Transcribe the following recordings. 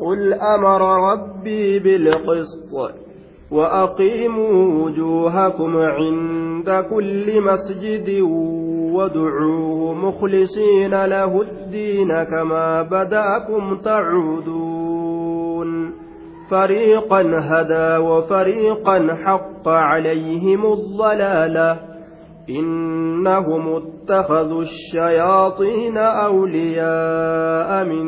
قل أمر ربي بالقسط وأقيموا وجوهكم عند كل مسجد وادعوه مخلصين له الدين كما بدأكم تعودون فريقا هدى وفريقا حق عليهم الضلاله إنهم اتخذوا الشياطين أولياء من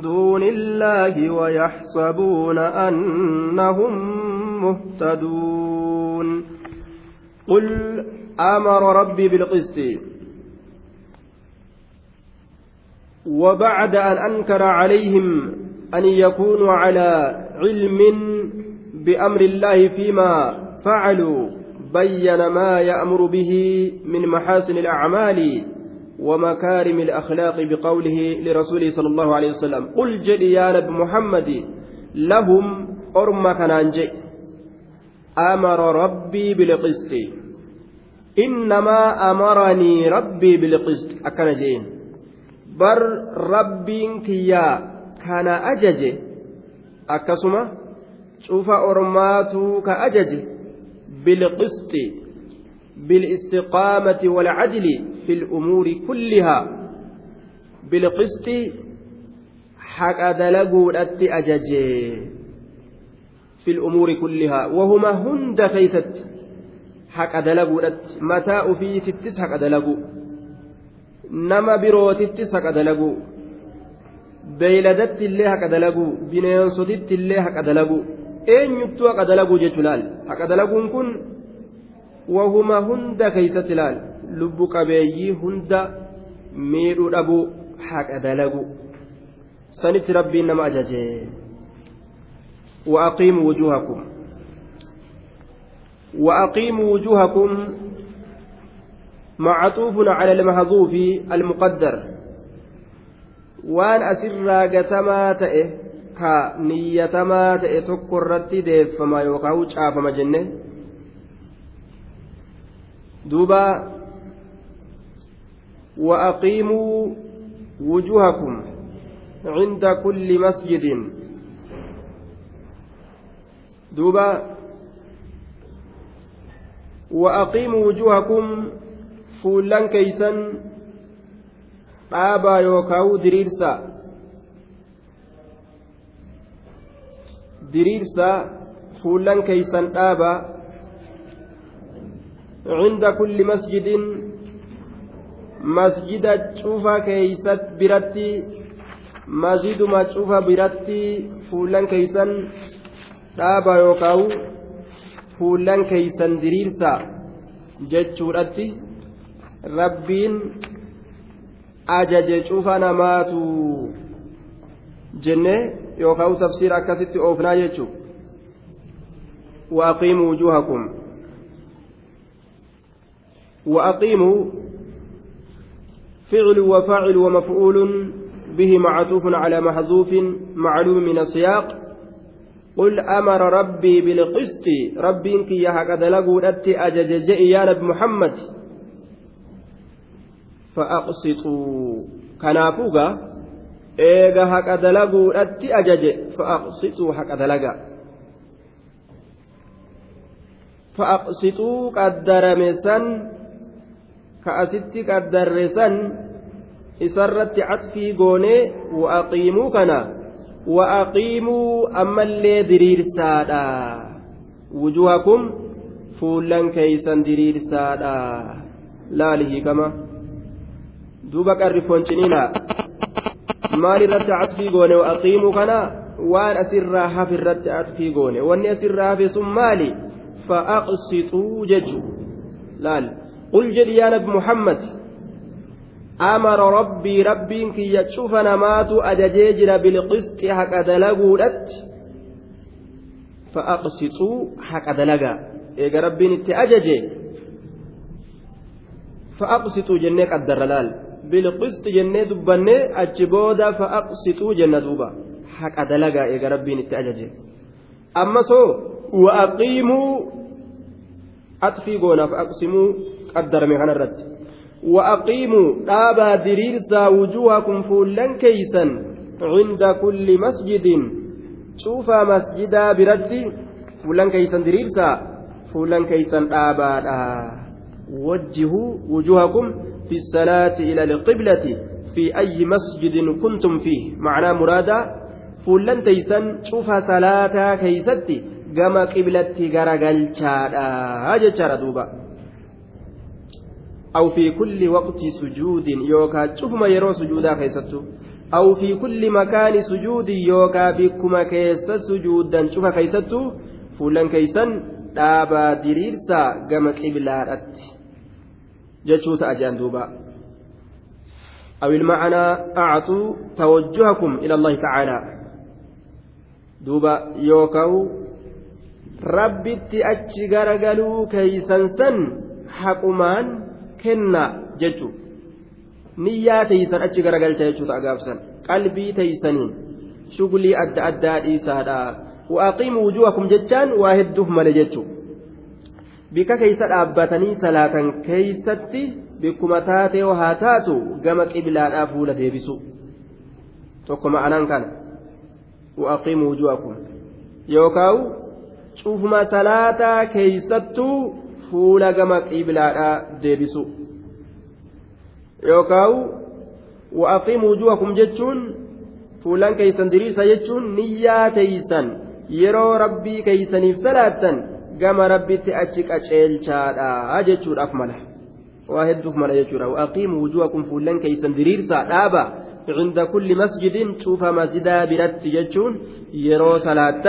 دون الله ويحسبون أنهم مهتدون. قل أمر ربي بالقسط. وبعد أن أنكر عليهم أن يكونوا على علم بأمر الله فيما فعلوا بين ما يأمر به من محاسن الأعمال ومكارم الأخلاق بقوله لرسوله صلى الله عليه وسلم قل جل يا نبي محمد لهم أرم كنانجي. أمر ربي بالقسط. إنما أمرني ربي بالقسط. أكنجين بر ربي كيا كان أجج. أكسما؟ شوف أرماتو كأجج. بالقسط بالاستقامة والعدل في الأمور كلها. بالقسط حق دلقوا أججي في الأمور كلها. وهما هند كيست حق دلقوا متى في تتس حق دلقوا نما برو تتس حق دلقوا beeyladatti illee haqa dalagu bineensotitti illee haqa dalagu eenyuttuu haqa dalaguu jechu laal haqa dalaguun kun wahuma hunda keeysatti laal lubbu qabeeyyii hunda miidhuu dhabuu haqa dalagu sanitti rabbiin nama ajaje وأقيموا وجوهكم وأقيموا وجوهكم معطوف على المحذوف المقدر وأن أسر قتما تئه ka niyyatamaa ta'e tokko irratti deeffama yookaan caafama jenne duuba وأقيموا وجوهكم عند كل مسجد دوبا وأقيموا وجوهكم فولان كيسا dhaabaa yookaan diriirsa diriirsa fuullan keeysan dhaaba cinda kulli masjidin masjida cufa keeysat biratti masjiduma cufa biratti fuullan keeysan dhaaba yookaawu fuullan keeysan diriirsa jechuudhatti rabbiin ajaje cufa namaatu jenne yookaan tafsiira akkasitti oofnaa jechuun waaqiimuu wujuhakum وأقيموا فعل وفاعل ومفعول به معطوف على محذوف معلوم من السياق قل أمر ربي بالقسط ربي إنك يا هكذا لقوا أجج يا نبي محمد فأقسطوا كنافوغا eega haqa dalaguudhatti ajaje fa'aqsixuu haqa dalaga. Fa'aqsixuu qaddarame san ka asitti qaddarre san isarratti catfii goonee wa'aqiimuu kana wa'aqiimuu ammallee diriirsaadha. Wujuhakum fuullan keeysan diriirsaadha. Laalihi kama duuba qarri fonciniinaa maal irratti catfii goone aqiimuu kana? Waan asirraa hafe irratti catfii goone. Wanni asirraa hafe sun maali? Fa'aqsixuu jechu. Laal. Qul jedhi yaa nabi muhammad. Amara rabbii rabbiin kiyya cufa namaatu ajajee jira bilqisxi haqa dalaguudhatti fa'aqsixuu haqa dalagaa. Eega rabbiin itti ajaje fa'aqsixuu jennee qaddarra laal bilqist jennee dubbannee achi booda fa'aqsituu jenna duuba. Haqa dalagaa eega rabbiin itti ajaje. Ammasoo wa'aqiimuu atfii goonaaf aqsimuu qaddarame kanarratti wa'aqiimuu dhaabaa diriirsaa wujuhakum fuullan keeysan cinda kulli masjidin cuufaa masjidaa biratti fuulan keeysan diriirsaa fuulan keeysan dhaabaadha wajjihuu wujuhakum fi salaati ila alqiblati fi ayyi masjidin kuntum fiih macnaa muraadaa fuullan teeysan cufa salaataa keeysatti gama qiblatti garagalchaadha jechaadha duuba aw fi kulli waqti sujuudin yookaa cufuma yeroo sujuudaa keessattu aw fi kulli makaani sujuudin yookaa bikkuma keessa sujuudan cufa keeysattu fuullan keeysan dhaabaa diriirsaa gama qiblaadhatti jechuu ta'a jean duuba أو المعنى أعطوا توجهكم إلى الله تعالى achi garagaluu keeysan san haqumaan kenna jechuun niyyaa teeysan achi garagalcha jechuudha agaabsan qalbii teeysaniin shugulii adda addaa dhiisaadha waaqiimu wujuhakum jechaan waa hedduuf male jechuudha bika keeysa dhaabbatanii salaatan keeysatti bikkuma taatee haa taatu gama qiblaadhaa fuula deebisu. Tokko ma'anaan kana. U'aqimu wujuhakum. Yookaan cufuma salaataa keeysattuu fuula gama qiblaadhaa deebisu. Yookaan muujuu wujuhakum jechuun fuulaan keeysan diriirsa jechuun niyyaa teeysan yeroo rabbii keeysaniif salaattan. Gama rabbitti achi qaceelchaadha jechuudhaaf mala. Waa hedduuf mala jechuudha. Wa'aqiimuu wujuhakum fuulan keeysan diriirsaa dhaaba. عند كل مسجد شوف مسجدا برت جتشون يرو صلاة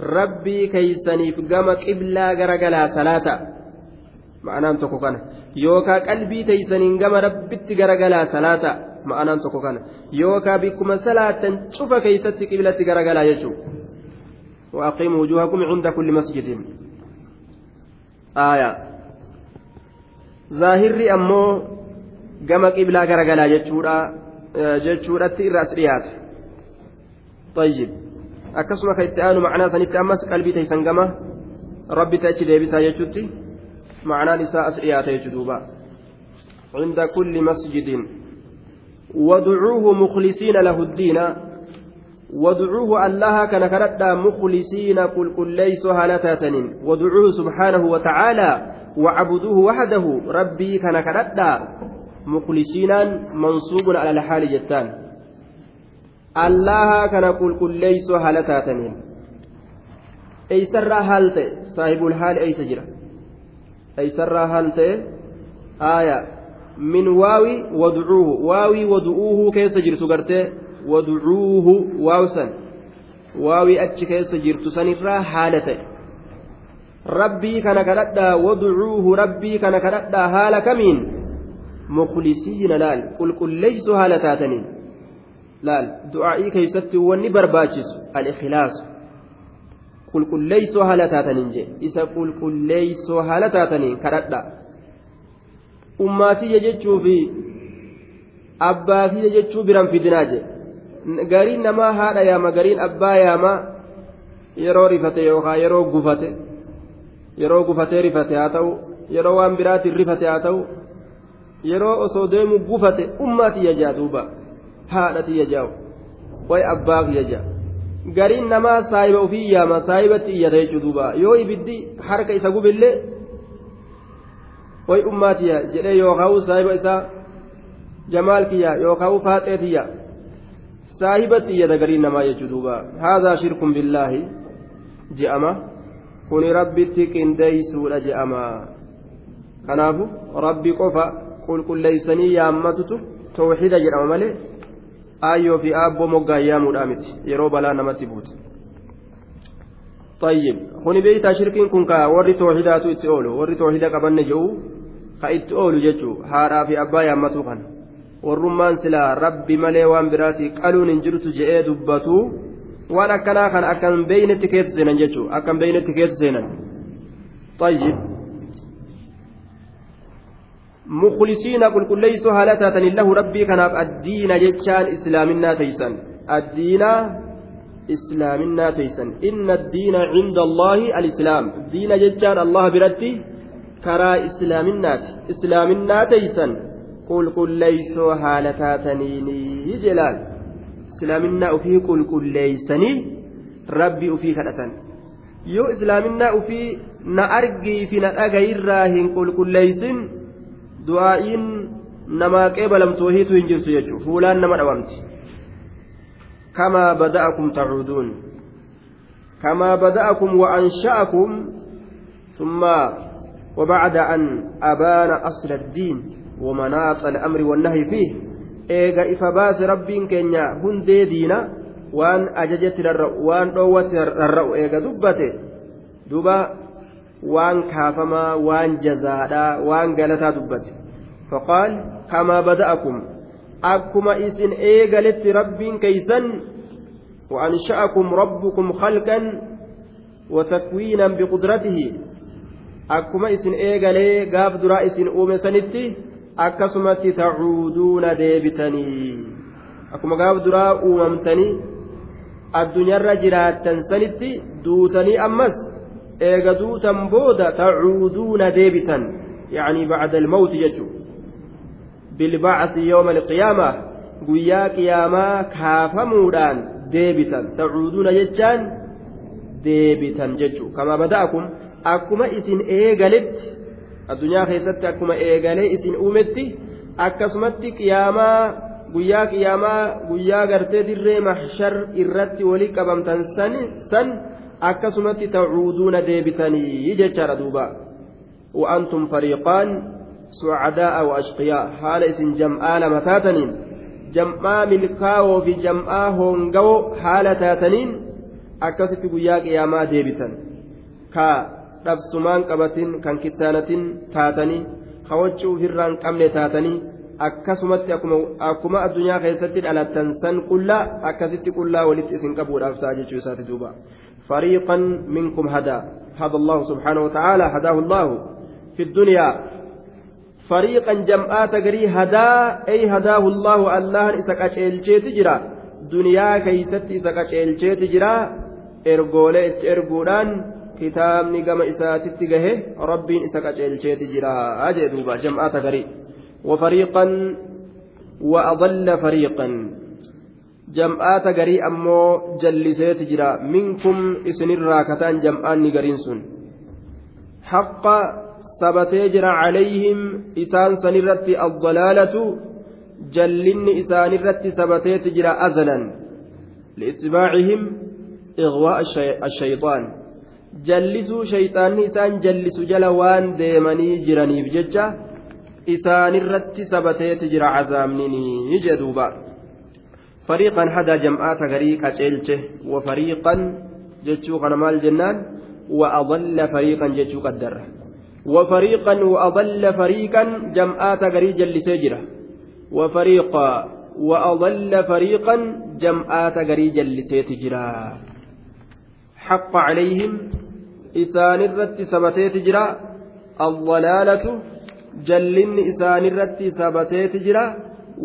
ربي كيسني في قام قبلة غرقلا صلاة معناه تكو كان يوكا قلبي تيسنين قام ربي غرقلا صلاة معناه تكو كان يوكا بكم صلاة شوف كيست قبلة غرقلا يجو وأقيموا وجوهكم عند كل آية ظاهري أمو قام قبلة غرقلا يجورا jechuudhatti irra as dhiyaata طيب akkasuma kan itti aanu macnaa sanitti ammas qalbii teeysan gama rabbitti achi deebisaa jechuutti macnaan isaa as dhiyaata jechuu duuba عند كل مسجد وادعوه مخلصين له الدين وادعوه الله كان كردا مخلصين قل قل ليس هالتاتن وادعوه سبحانه وتعالى وعبدوه وحده ربي كان كردا مخلصينان منصوب على الحال جتان. الله كان قل قل ليس هالتاتنين أي سر هالت صاحب الحال أي سجرة. أي سر هالت آية. من واوي ودعوه. واوي ودعوه كيف سجرت قرته ودعوه واوسا واوي أتش كيف سجرت سنرا حالته ربي كان كردا ودعوه ربي كان كردا حال كمين؟ مخلصين لال. قل قل ليس هالتاتنين لال. دعائي كيست وني برباچس الإخلاص. قل قل ليس هالتاتنين إسا قل قل ليس هالتاتنين كردا. ummaatiyya jechuu fi abbaatiyya jechuu biran fidinaa je gariin namaa haadha yaama gariin abbaa yaama yeroo rifate yookaan yeroo gufate yeroo gufatee rifate haa ta'u yeroo waan biraatiin rifate haa ta'u yeroo osoo deemu gufate ummaatiyya jaa duuba haadhatiyya jaa'u way abbaa kiyya jaa. Gariin namaa saahiba ofii yaama saahibatti iyyata jechuu duuba. Yoo ibiddi harka isa gubillee way ummaatiya jedhee yookaan saahiba isaa jamaal kiyya yookaan faaxeetiyya saahibatti iyyata gariin namaa jechuu duuba haadhaa shirkun billaahi je'ama kuni rabbitti qindeeysuudha je'ama kanaafu rabbi qofa qulqulleeysanii yaammatutu tawxiida jedhama malee aayyoo fi aabboo moggaa yaamuudhaa miti yeroo balaa namatti buute. طيب هوني بيتا شركين كن كا وري توحيدات اتئولو وري توحيدا قبن جو ka itti oolu jechuu haadhaa fi abbaa yaammatu kan warrummaan silaa rabbi malee waan biraatii qaluun hin jirtu je'ee dubbatu waan akkanaa kan akkan beeynetti keessa seenan jechuu akkan beeynetti keessa seenan طيب مخلصين قل قل ليسوا هالة له ربي كان الدين جتشان إسلامنا تيسن الدين إسلامنا تيسن إن الدين عند الله الإسلام دين جتشان الله برتي karaa islaaminaati islaaminaa teeysan qulqulleeysoo haala taataniini jelaan islaaminaa ufii qulqulleeysanii rabbi ufii kadhatan yoo islaaminaa ufii na argii fi na dhagayirraa hin qulqulleeysin du'aa'iin namaa qeebalamtu wahiitu hin jirtu jechuudha fuulaan nama dhawamti kamaa bada'akum tacuuduun kamaa bada'akum wa'ansha'akum ثم وبعد أن أبان أصل الدين ومناط الأمر والنهي فيه eega ifa baase rabbiin keenya hundee diina waan ajajetti rarra'u waan dhoowwatti rarra'u eega dubbate duba waan kaafamaa waan jazaadhaa waan galataa dubbate faqaal kamaa bada'akum akkuma isin eegaletti rabbiin keeysan وأنشأكم ربكم خلقا وتكوينا بقدرته akkuma isin eegalee gaaf duraa isin uume sanitti akkasumatti tacuuduuna deebitanii. Akkuma gaaf duraa uumamtanii addunyaarra jiraattan sanitti duutanii ammas eega duutan booda tacuuduuna deebitan. Yacni bacda almawti jechuu bilbacthi yooma alqiyaama guyyaa qiyaamaa kaafamuudhaan deebitan. Tacuuduuna jechaan deebitan jechuu kamaa bada'akum akkuma isin eegaletti addunyaa keessatti akkuma eegalee isin uumetti akkasumatti qiyaamaa guyyaa qiyaamaa guyyaa gartee dirree mahshar irratti walii qabamtan san akkasumatti tacuuduuna deebitanii jechaadha duuba. Wa'antum fariiqaan sucadaa'a wa ashqiyaa. Haala isin jam'aa lama taataniin jam'aa milkaawoo fi jam'aa hoongawoo haala taataniin akkasitti guyyaa qiyaamaa deebitan. Ka dhabsumaan qabatin kan kittaanatin taatanii kawachuu ofirraan qabne taatanii akkasumatti akkuma addunyaa keessatti dhalattan san qullaa akkasitti qullaa walitti isin qabuudhaaf ta'a jechuu isaati duuba fariiqan minkum hadaa هدى الله سبحانه وتعالى هداه الله في الدنيا فريقا جمعات قري هدا أي هداه الله الله إسكا تجرا جرا دنيا كيست إسكا تجرا إرقولي إرقودان kitaabni gama isaatitti gahe rabbiin isa qaceelcheeti jira. Jee duuba jam'aata garii wafariiqan وأضل فريقا جمعات غري أمو جلسيت جرا منكم إسن الراكتان جمعان غرينسون حق ثبتي جرا عليهم إسان سنرت الضلالة جلن إسان الرت ثبتي جرا أزلا لاتباعهم إغواء الشيطان jallisuu shayxaanni isaan jallisu jala waan deemanii jiraniif jecha isaanirratti sabateeti jira cazaamnini jedhuuba fariiqan hadaa jam'aata garii qaceelche wa fariiqan jechuu kana maal jennaan wa fariiqan wa adalla fariiqan jam'aata garii jallisee jira wa fariiqa wa adalla fariiqan jam'aata garii jalliseeti jira حق عليهم isaanirratti sabateeti jira allalaalatu jallinni isaanirratti sabateeti jira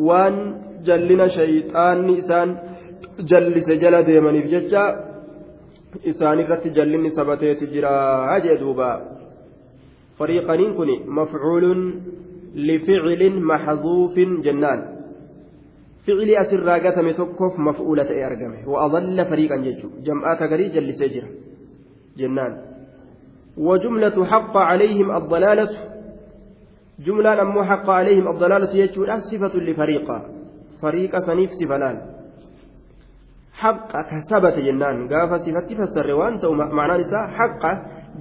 waan jallina shayxaanni isaan jallise jala deemaniif jecha isaanirratti jallinni sabateeti jira jee duuba fariiqaniin kun mafcuulun lificilin maxduufin jennaan ficilii asirraa gatame tokkoof maf'uula ta'e argame wa'adalla fariiqan jechuudha jam'aata garii jallisee jira jennaan وجملة حق عليهم الضلالة جملة أمو حق عليهم الضلالة يجول صفة لفريقا فريق سنيف سفلان حق كسبت جنان قاف صفة فسر وانت معنى نساء حق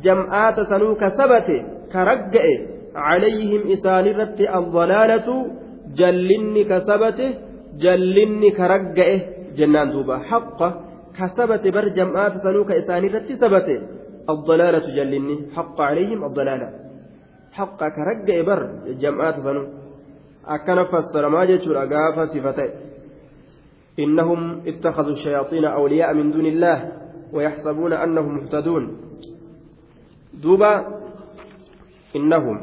جمعات سنو كسبت كرجع عليهم إسان رت الضلالة جلن كسبت جلن كرجع جنان دوبا. حق كسبت بر جمعات سنو كإسان رت سبت. الضلالة جلني حق عليهم الضلالة. حق كرجع بر جمعات سنو أكن فسر ما جتشور أقاف صفتين إنهم اتخذوا الشياطين أولياء من دون الله ويحسبون أنهم مهتدون. دوبا إنهم.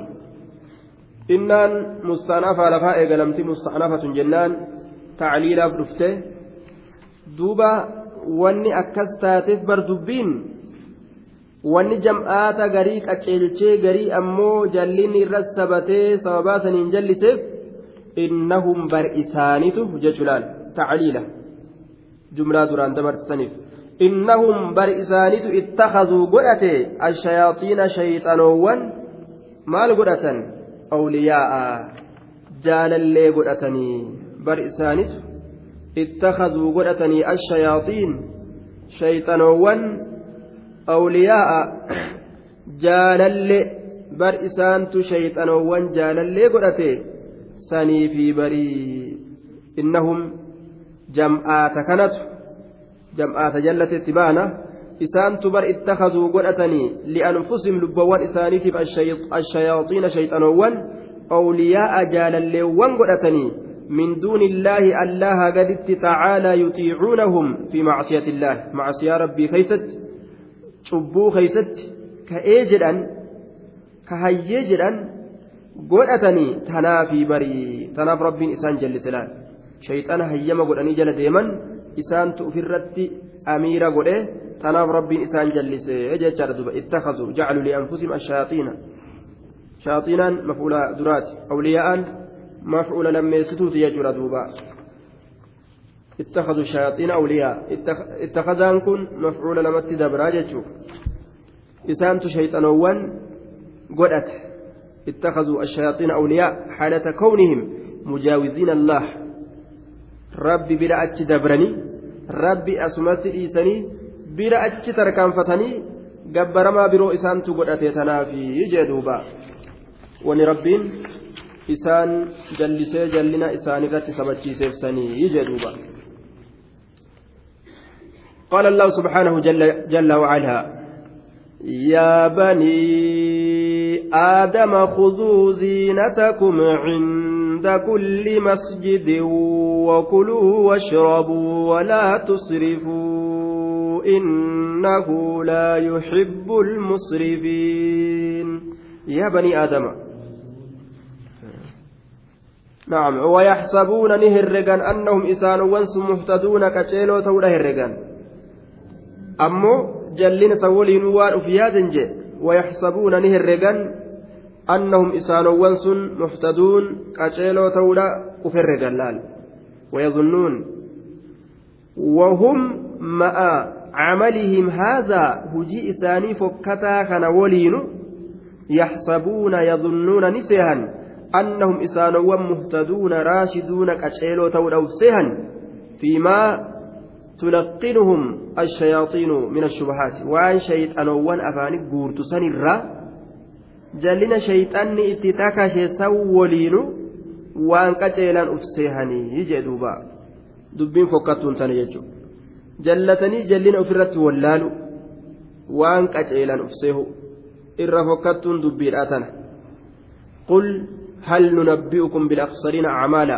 إنان مستأنفة لفاء قلمتي مستأنفة جنان تعليلا فرفته دوبا taateef bar dubbiin wanni jam'aata garii qaceelchee garii ammoo jallinni irra sabatee sababaa saniin jalliseef innahum bar isaanitu jechuudhaan جملة دران دبرت سنف إنهم بر إسانيت اتخذوا قرأة الشياطين شيطانوان maal godhatan awliyaa'a jaalallee godhatanii bar isaanitu ittakazuu godhatanii ashayaaxiin shayxanoowwan awliyaa'a jaalallee bar isaantu shayxanoowwan jaalallee godhate sanii fi barii innahum jam'aata kanatu jam'aata jallatetti baana isaantu bar ittakazuu godhatanii li'anfusihim lubbawwan isaaniitiif ashayaaxiina shayxanoowwan awliyaa'a jaalalleewwan godhatanii من دون الله الله قدت تعالى يطيعونهم في معصية الله معصية ربي خيست شبو خيست كأيجرا كهيجرا قلتني تنافي بري تناف ربي إسان جل سلال شيطان هيما قلني جل ديما إسان تؤفرت أميرا قله tanaaf rabbiin isaan jallisee jechaadha duba ittakazuu jacaluu lianfusihim ashaaxiina shaaxiinaan mafuula duraati awliyaa'aan mafuula lammeessituuti jechuudha duuba اتخذوا الشياطين أولياء اتخذان كن مفعول لما تدبرا جتشو إسانت شيطانوان قدت اتخذوا الشياطين أولياء حالة كونهم مجاوزين الله ربي بلا أتدبرني ربي أسمت إيساني bira achi tarkaanfatanii gabbaramaa biroo isaantu godhate tanaafi jee duuba wani rabbiin isaan jallisee jallina isaanirratti sabachiiseefsanii jee duuba قال الله سبحانه جل, جل وعلا يا بني آدم خذوا زينتكم عند كل مسجد وكلوا واشربوا ولا تسرفوا إنه لا يحب المسرفين. يا بني آدم. نعم ويحسبون نهرقان أنهم إسان وانس مهتدون كتيلو تولى هرقان أمو جلين سولين وان أفياد جي ويحسبون نهرقان أنهم إسان وانس مهتدون كتيلو تولى أفرقان لال ويظنون وهم مآ camalihim haadhaa hujii isaanii fokkataa kana waliinu yaxsabuuna yadunnuuna ni seehan annahum isaanowwan muhtaduuna raashiduuna qaceeloo ta'uudhaaf seehan fiimaa تلقنهم الشياطين من الشبهات. وان شيطانوان أفاني غورتو سنرا جلنا شيطان اتتاكا شيسولينو وان قچيلان افسيهني يجي دوبا. دبين فكتون تنيجو jallatanii jallina ofirratti wallaalu waan qaceelan ufseehu irra fokkattuun dubbiidhaa tana qul هل ننبئكم بالأخسرين أعمالا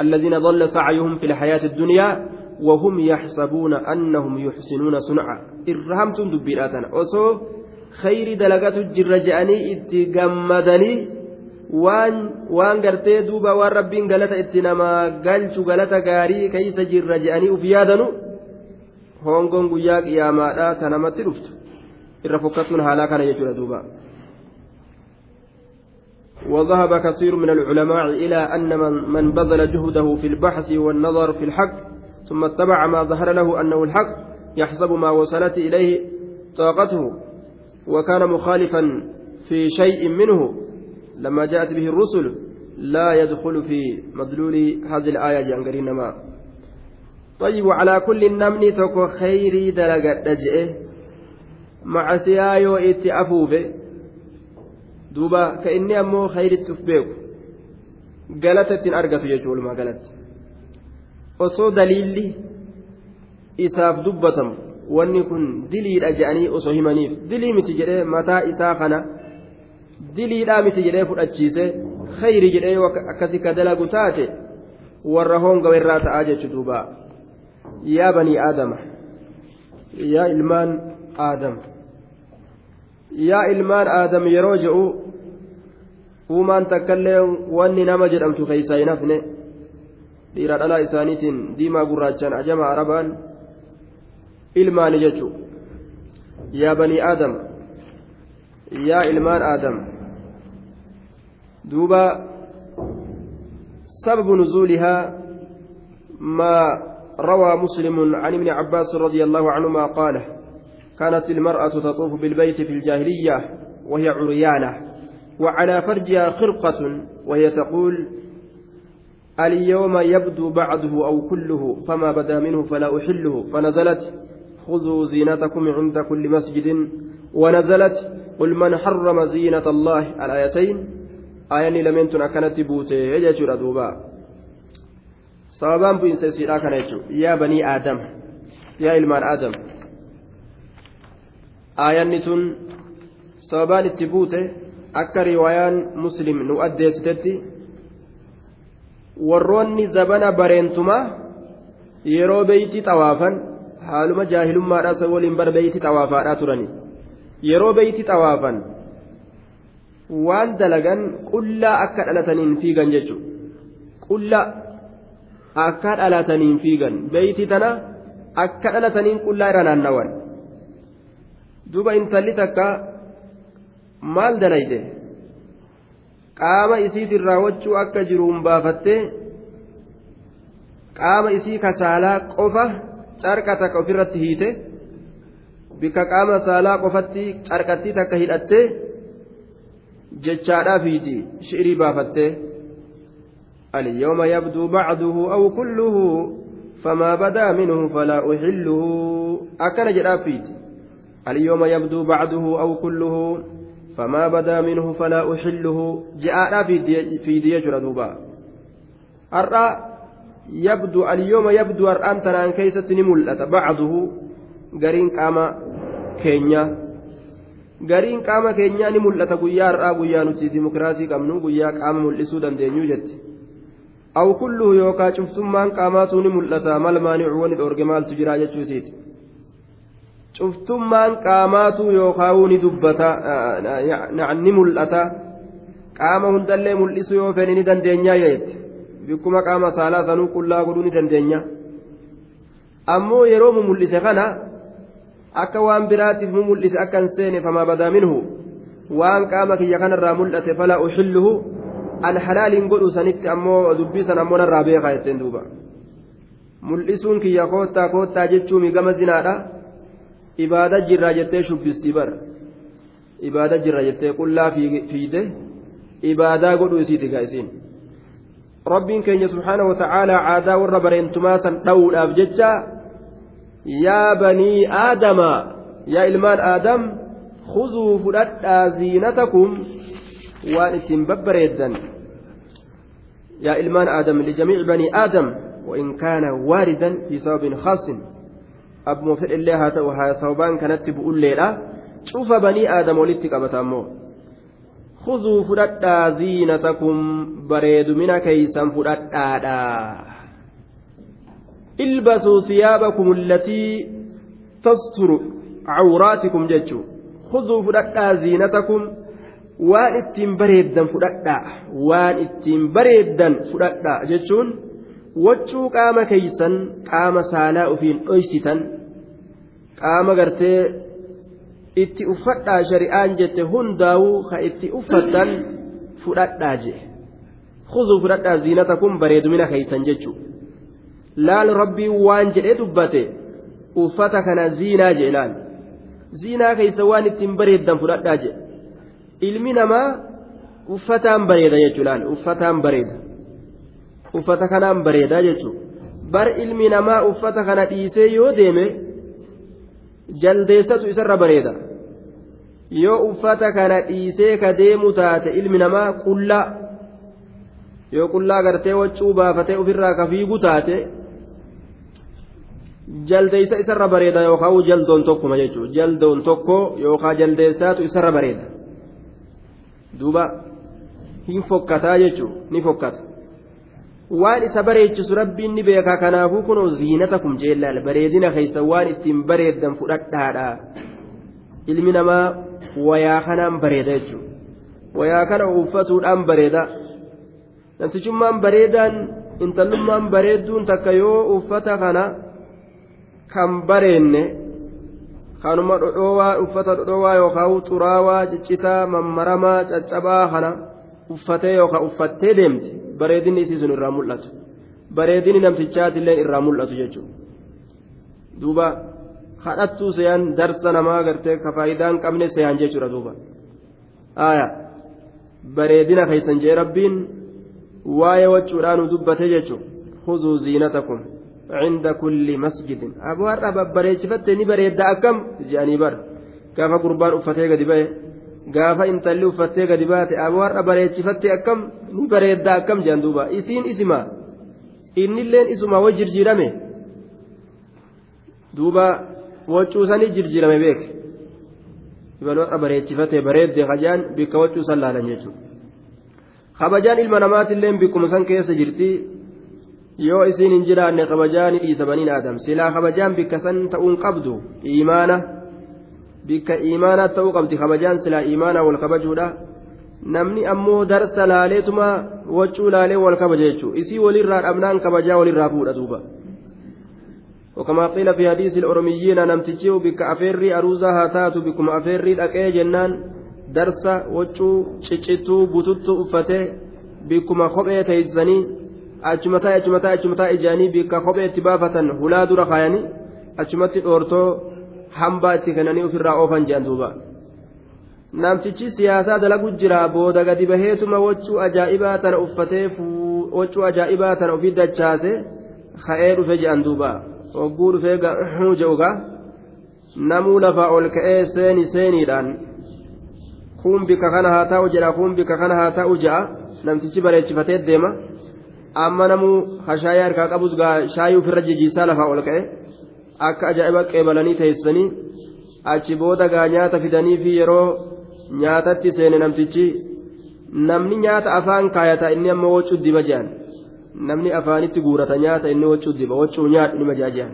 الذين ضل سعيهم في الحياة الدنيا وهم يحسبون أنهم يحسنون صنعا إرهمتم دبيراتنا وصو خير دلقات الجرجاني اتقمدني rabbiin galata itti namaa galchu galata gaarii keeysa jirra je'anii uf yaadanu hongoon guyyaa qiyaamaadhaa ta namatti dhuftu irra fokkatuun haalaa kana jechuudha duuba وذهب كثير من العلماء إلى أن من, من بذل جهده في البحث والنظر في الحق ثم اتبع ما ظهر له أنه الحق يحسب ما وصلت إليه طاقته وكان مخالفا في شيء منه. لما جاءت به الرسل لا يدخل في مدلول هذه الآية جانقرين ما طيب وعلى كل نمني تكو خيري دلقت دجئه. مع سيايو إتي أفوفه. دوبا كإني أمو خيري تفبيك قالت أرقص يجول ما قالت osoo daliilli isaaf dubbatamu wanni kun diliidha jedhanii osoo himaniif dilii miti jedhee mataa isaa kana diliidhaa miti jedhee fudhachiise khayri jedhee akkasi ka dalagu taate warra hongawe irraa ta'aa jechu duuba yaa banii aadama yaa ilmaan aadam yaa ilmaan aadam yeroo je'u uumaan takkaillee wanni nama jedhamtu keeysaa hin hafne dhiira dhalaa isaaniitiin diimaa gurraachaan ajama arabaan ilmaani jechu yaa banii aadam yaa ilmaan aadam duuba sababu nuzuulihaa maa روى مسلم عن ابن عباس رضي الله عنهما قال كانت المرأة تطوف بالبيت في الجاهلية وهي عريانة وعلى فرجها خرقة وهي تقول اليوم يبدو بعده أو كله فما بدا منه فلا أحله فنزلت خذوا زينتكم عند كل مسجد ونزلت قل من حرم زينة الله الآيتين آياني لم ينتن أكنت بوته يجر دوبا jechuudha yaa banii aadam yaa ilmaan aadam aayanni tun sababaan itti buute akka riwaayaan muslim nu addeessitetti warroonni zabana bareentumaa yeroo beeyti xawaafan haaluma jaahilummaadhaa isa waliin bara beeyti xawaafaadhaa turani yeroo beeyti xawaafan waan dalagan qullaa akka dhalataniin fiigan jechuudha qullaa. akka dhalataniin fiigan beeyti tana akka dhalataniin qullaa irra naannawan duuba intalli takka maal dalayde qaama isiitiin raawwachuu akka jiruun baafattee qaama isii kasaalaa qofa carqa takka ofirratti hiite bikka qaama saalaa qofatti carqattii takka hidhattee jechaadhaaf hiiti shi'irii baafattee. اليوم يبدو بعضه أو كله فما بدا منه فلا أحله أكن جرافيت اليوم يبدو بعضه أو كله فما بدا منه فلا أحله جاء في دي دوبا الرأى يبدو اليوم يبدو أرآن تنان كيسة نملة بعضه قرين قام كينيا gariin qaama keenyaa ni mul'ata guyyaa har'aa guyyaa nuti dimokiraasii qabnu guyyaa qaama mul'isuu dandeenyu jette aw kulluhu yookaa cuftummaan qaamaatu ni mul'ata mal maanicu wani dhoorge maaltu jira jechuu isiiti cuftummaan qaamaatu yookaawuu ni dubbata ni mul'ata. Qaama hundallee mul'isu yoo fedhe ni dandeenyaa jette bikkuma qaama saalaa sanuu qullaa godhuu ni dandeenya. Ammoo yeroo mu mul'ise kana akka waan biraatiif mu mul'ise akka hin seene famaa badaa minhu. Waan qaama kiyya kanarraa mul'ate falaa uxilluhu an halaaliin godhu sanitti ammoo dubbii san ammoo narraa beekaa jetteen duuba. Mul'isuun kiyya koottaa koottaa jechuun gama zinaadha ibaada jirraa jettee shubbistii bara ibaada jirra jettee qullaa fiide ibaadaa godhu isiiti gaa isiin rabbiin keenya subhaana wata'aalaa aadaa warra bareentumaa san dha'uudhaaf jecha yaa banii aadama yaa ilmaan aadam khuzuu fudhadhaa ziinatakum waan ittiin babbareeddan yaa ilmaan aadam lijamiici banii aadam وإن كان واردا في سبب خاص أبو فعل الله هاتوا سببان كانت بقول ليلة شوف بني آدم ولدت قبتامو خذوا فدتا زينتكم بريد من كيسا فدتا البسوا ثيابكم التي تستر عوراتكم جتشو خذوا فدتا زينتكم waan ittiin bareeddan fudhadhaa waan ittiin bareeddan fudhadhaa jechuun waccuu qaama keeysan qaama saalaa ofiin dhoysitan qaama gartee itti uffadhaa shari'aan jette hundaa'uu ka itti uffattan fudhadhaa je khuzuu fudhadhaa ziinata kun bareedumina keeysan jechuu. Laal rabbii waan jedhee dubbate uffata kana ziinaa je laal. Ziinaa keeysa waan ittiin bareeddan fudhadhaa je ilmi namaa uffataan bareeda jechuudhaan uffataan bareeda. Uffata kanaan bareedaa jechuudha bar ilmi namaa uffata kana dhiisee yoo deeme jaldeessatu isarra bareeda yoo uffata kana dhiisee ka deemu taate ilmi namaa qullaa yoo qullaa gartee waccuu baafatee ofirraa ka fiigu taate jaldeessa isarra bareeda yookaan jaldoon tokkuma jechuudha jaldoon tokko yookaan jaldeessaatu isarra bareeda. duuba hin fokkataa jechuun ni fokkata waan isa bareechisu rabbiin ni beekaa kanaafuu kunoo ziinata kum jeellaal bareedina keessa waan ittiin bareeddan fudhadhaadha ilmi namaa wayaa kanaan bareeda jechuudha wayaa kana uffatuudhaan bareeda namtichummaan bareedaan intallummaan bareedduun takka yoo uffata kana kan bareenne kanuma dhodhoowaa uffata dhodhoowaa yookaan xuraawaa ciccitaa mammaramaa caccabaa kana uffatee yookaan uffattee deemti bareedinni isii sun irraa mul'atu. Bareedini namtichaatillee irraa mul'atu jechuudha. Duuba kadhattuu seeyaan darsa namaa gartee ka faayidaa hin qabne seeyaan jechuudha duuba. Aayaa bareedina keeysan jee rabbiin waa'ee wachuudhaan dubbate jechuudha. Khuzuu ziinatakum cinda kulli masjidin. Har'a babbareechifatte ni bareedda akkam? Je'anii bar gaafa gurbaan uffatee gadi ba'e gaafa intalli uffattee gadi baate har'a bareechifatte akkam ni bareedda akkam je'an duuba. Isiin isima. Innilleen isuma way jirjiirame duuba wacuusanii jirjiirame beeke ibaloo bareechifate bareedde kajaan bikka wacuusan laalan jechuudha. Kabajaan ilma namaatillee bikkuma san keessa jirti. Yoo isiin hin jiraanne kabajaa ni dhiisa baniin aadam. Silaa kabajaan bikka san ta'uun qabdu imaana bikka imaanaa ta'uu qabdi kabajaan silaa imaanaa wal kabajuudha namni ammoo darsa laaleetuma waccuu laalee wal kabaja jechuudha isii walirraa dhabnaan kabajaa walirraa fuudha duuba. وكما قيل في حديث الأرميين نمتجيو بك أفيري أروزا هاتات بكم أفيري الأكي جنان درسا وچو چچتو بوتوتو أفته بكم خبئة تيزني أجمتا أجمتا أجمتا إجاني بك خبئة تبافة هلا دور خايني أجمت أورتو hambaa itti kennanii ofirraa oofan jedhan duuba namtichi siyaasaa dalagu jira booda gadi baheetuma wachuu ajaa'ibaa tana uffatee wachuu ajaa'ibaa tana ofii dachaase ka'ee dhufe jedhan duuba hogguu dhufee gahu je'uga namuu lafaa ol ka'ee seeni seeniidhaan kun bika kana haa ta'u jedha kun bika kana haa ta'u je'a namtichi bareechifatee deema amma namuu hashaayee harkaa qabus shaayii ofirra jijiisaa lafaa ol ka'e akka ajaa'iba qeebalanii teessanii achi booda gaa nyaata fidanii fi yeroo nyaatatti seene namtichi namni nyaata afaan kaayata inni amma wocuu diba jedhan namni afaanitti guurata nyaata inni wachuu diba wachuu nyaadhu nima jaajaan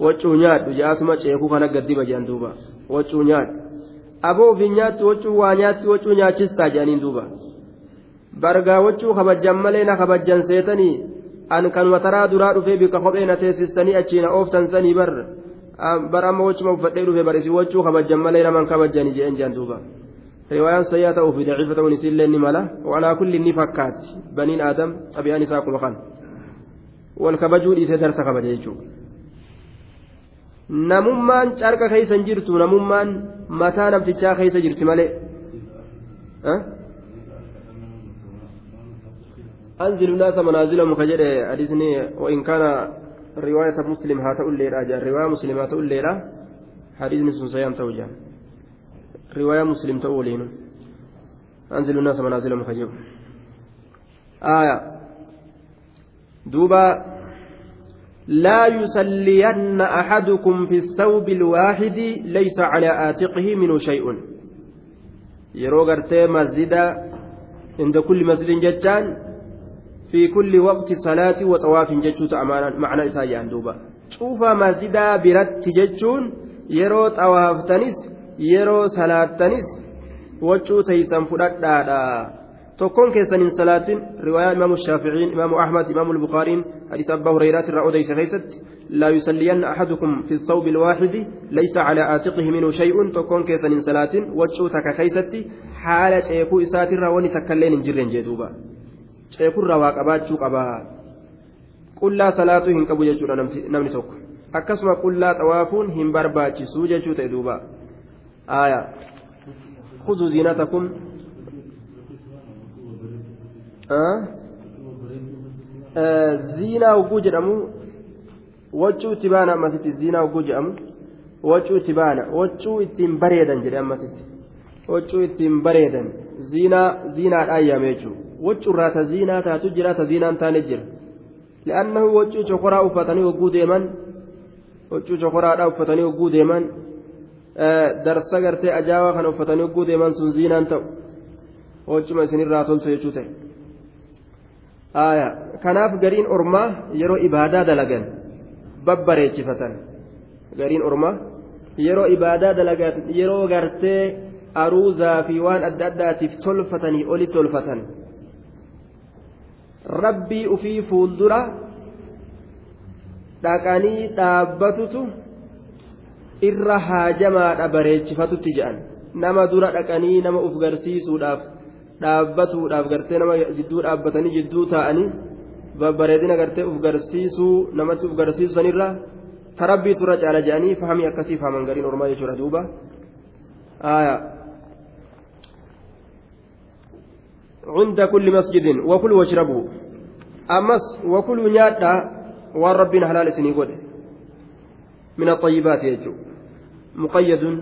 wachuu nyaadhu jaasuma ceekuu kana gaddiba jedhan duuba. Wachuu nyaadhu. Aboo ofiin nyaatti wachuu waa nyaatti wachuu nyaachistaa jedhaniin duuba. Bargaa wachuu kabajjan malee na kabajjan seetanii an kanuma taraa duraa dhufee bika kophee na teessistanii achiina ooftan sanii bar bar amma wachuma uffadhee dhufe bar isin wachuu kabajjan malee naman kabajjanii jedhan jedhan duuba riwaayaan sayyaa ta'uu fi daciifa ta'uun isiillee ni mala walaa kulli ni fakkaatti baniin aadam xabiyaan isaa akkuma kan wal kabajuu dhiisee darsa kabaja jechuudha namummaan carqa keessa hin jirtu namummaan mataa namtichaa keessa jirti malee أنزل الناس منازلهم كجد حديثني وإن كان رواية مسلم هاتو الليلة رواية مسلم هاتو الليلة حديث سنسيان توجه. رواية مسلم تقولين. أنزل الناس منازلهم كجب آية. دوبا. لا يسلين أحدكم في الثوب الواحد ليس على آتقه منه شيء. yeroo gartee masjida inda kulli masjidin jechaan waqti salaati wa xawaafin jechuu ta'a macna isaa jedhan duuba cuufa masjidaa biratti jechuun yeroo xawaaftanis yeroo salaattanis wachuu teeysan fudhadhaadha tokkoon keessan hin salaatin riwaayaa imaamu shaaficiin imaamu ahmad imaamu lbukaariin hadiis abbaa hureyraat irraa odeyse keeysatti لا يسلين أحدكم في الثوب الواحد ليس على عاتقه منه شيء تكون كيسا من صلاة وجهو تككيستي حالة شيكو إساتر وني تكلين جرين جدوبا شيكو رواق أباتشو قبا قل لا صلاة هن قبو ججونا نمني توك أكسما قل لا توافون هم برباتشي سوجة تدوبا آية خذوا زينتكم أه؟ آه زينة وجود أمو waccuu itti baana ammasitti ziinaa hogguu jedhamu waccuu itti baana waccuu ittiin bareedan jedhe ammasitti waccuu ittiin bareedan ziinaa waccuurraa ta ziinaa taatu jira ta ziinaan taane jira li'aannahu waccuu cokoraa uffatanii hogguu deeman waccuu cokoraadhaa uffatanii hogguu deeman darsa gartee ajaa'aa kana uffatanii hogguu deeman sun ziinaan ta'u waccuma isinirraa toltu jechuu ta'e. kanaaf gariin ormaa yeroo ibaadaa dalagan. babbareechifatan gariin ormaa yeroo ibaadaa dalagan yeroo gartee aruuzaa fi waan adda addaatiif tolfatanii olitti tolfatan rabbii ufii fuuldura dhaqanii dhaabbatutu irra haajamaadha bareechifatutti jedhan nama dura dhaqanii nama uf garsiisuudhaaf dhaabbatuudhaaf gartee nama jidduu dhaabbatanii jidduu taa'anii babbareedina gartee uf garsiisuu namatti uf garsiisu sanirra tarabbiitu irra caala jedhanii fahamii akkasii fahaman gariin ormaa jechuudha duuba عند كل مسجد وكلوا واشربوا أمس وكلوا نيادا وان ربنا حلال سني من الطيبات يجو مقيد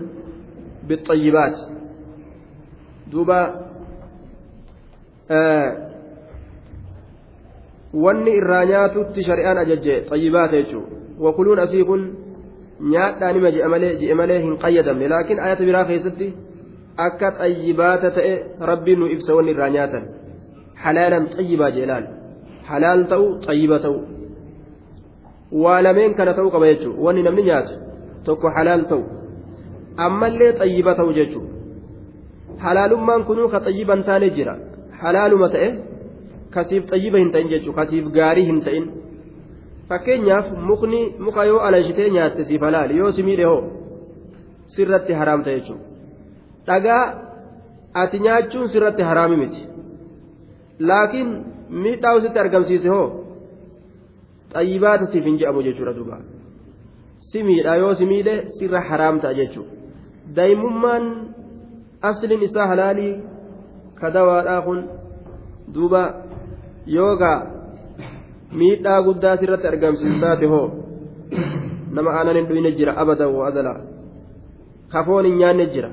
بالطيبات دوبا آه ajajje xayyibaata jechuudha wakuluun asii kun nyaadhaa nima ji'a malee ji'a malee hin qayyadamne laakiin ayata biraa keessatti akka xayyibaata ta'e rabbiin nu ibsa wanni irraa nyaatan. Halaalan xayyibaa jeelaan halaal ta'u xayyiba ta'u. Waa lameen kana ta'uu qaba jechuudha wanni namni nyaatu tokko halaal ta'u. Ammallee xayyiba ta'u jechuudha halaalummaan kunuu ka xayyiban taane jira. Halaaluma ta'e. kasiif xayyiba hin ta'in jechuudha kasiif gaarii hin ta'in. Fakkeenyaaf mukni muka yoo alanshitee nyaatte siif halaali yoo si miidhe hoo sirratti haraamta jechuudha dhagaa ati nyaachuun sirratti haraami miti laakiin miidhaa usitti argamsiise hoo xayyibaata siif hin je'amu jechuudha duuba si miidha yoo si miidhe sirra haraamta jechuudha daa'imummaan asliin isaa halaalii ka dawaadhaa kun duuba. yoogaa miidhaa guddaa sirratti argamsiisaate hoo nama aanan hin dhuyne jira abadan wa azalaa kafoon hin nyaanne jira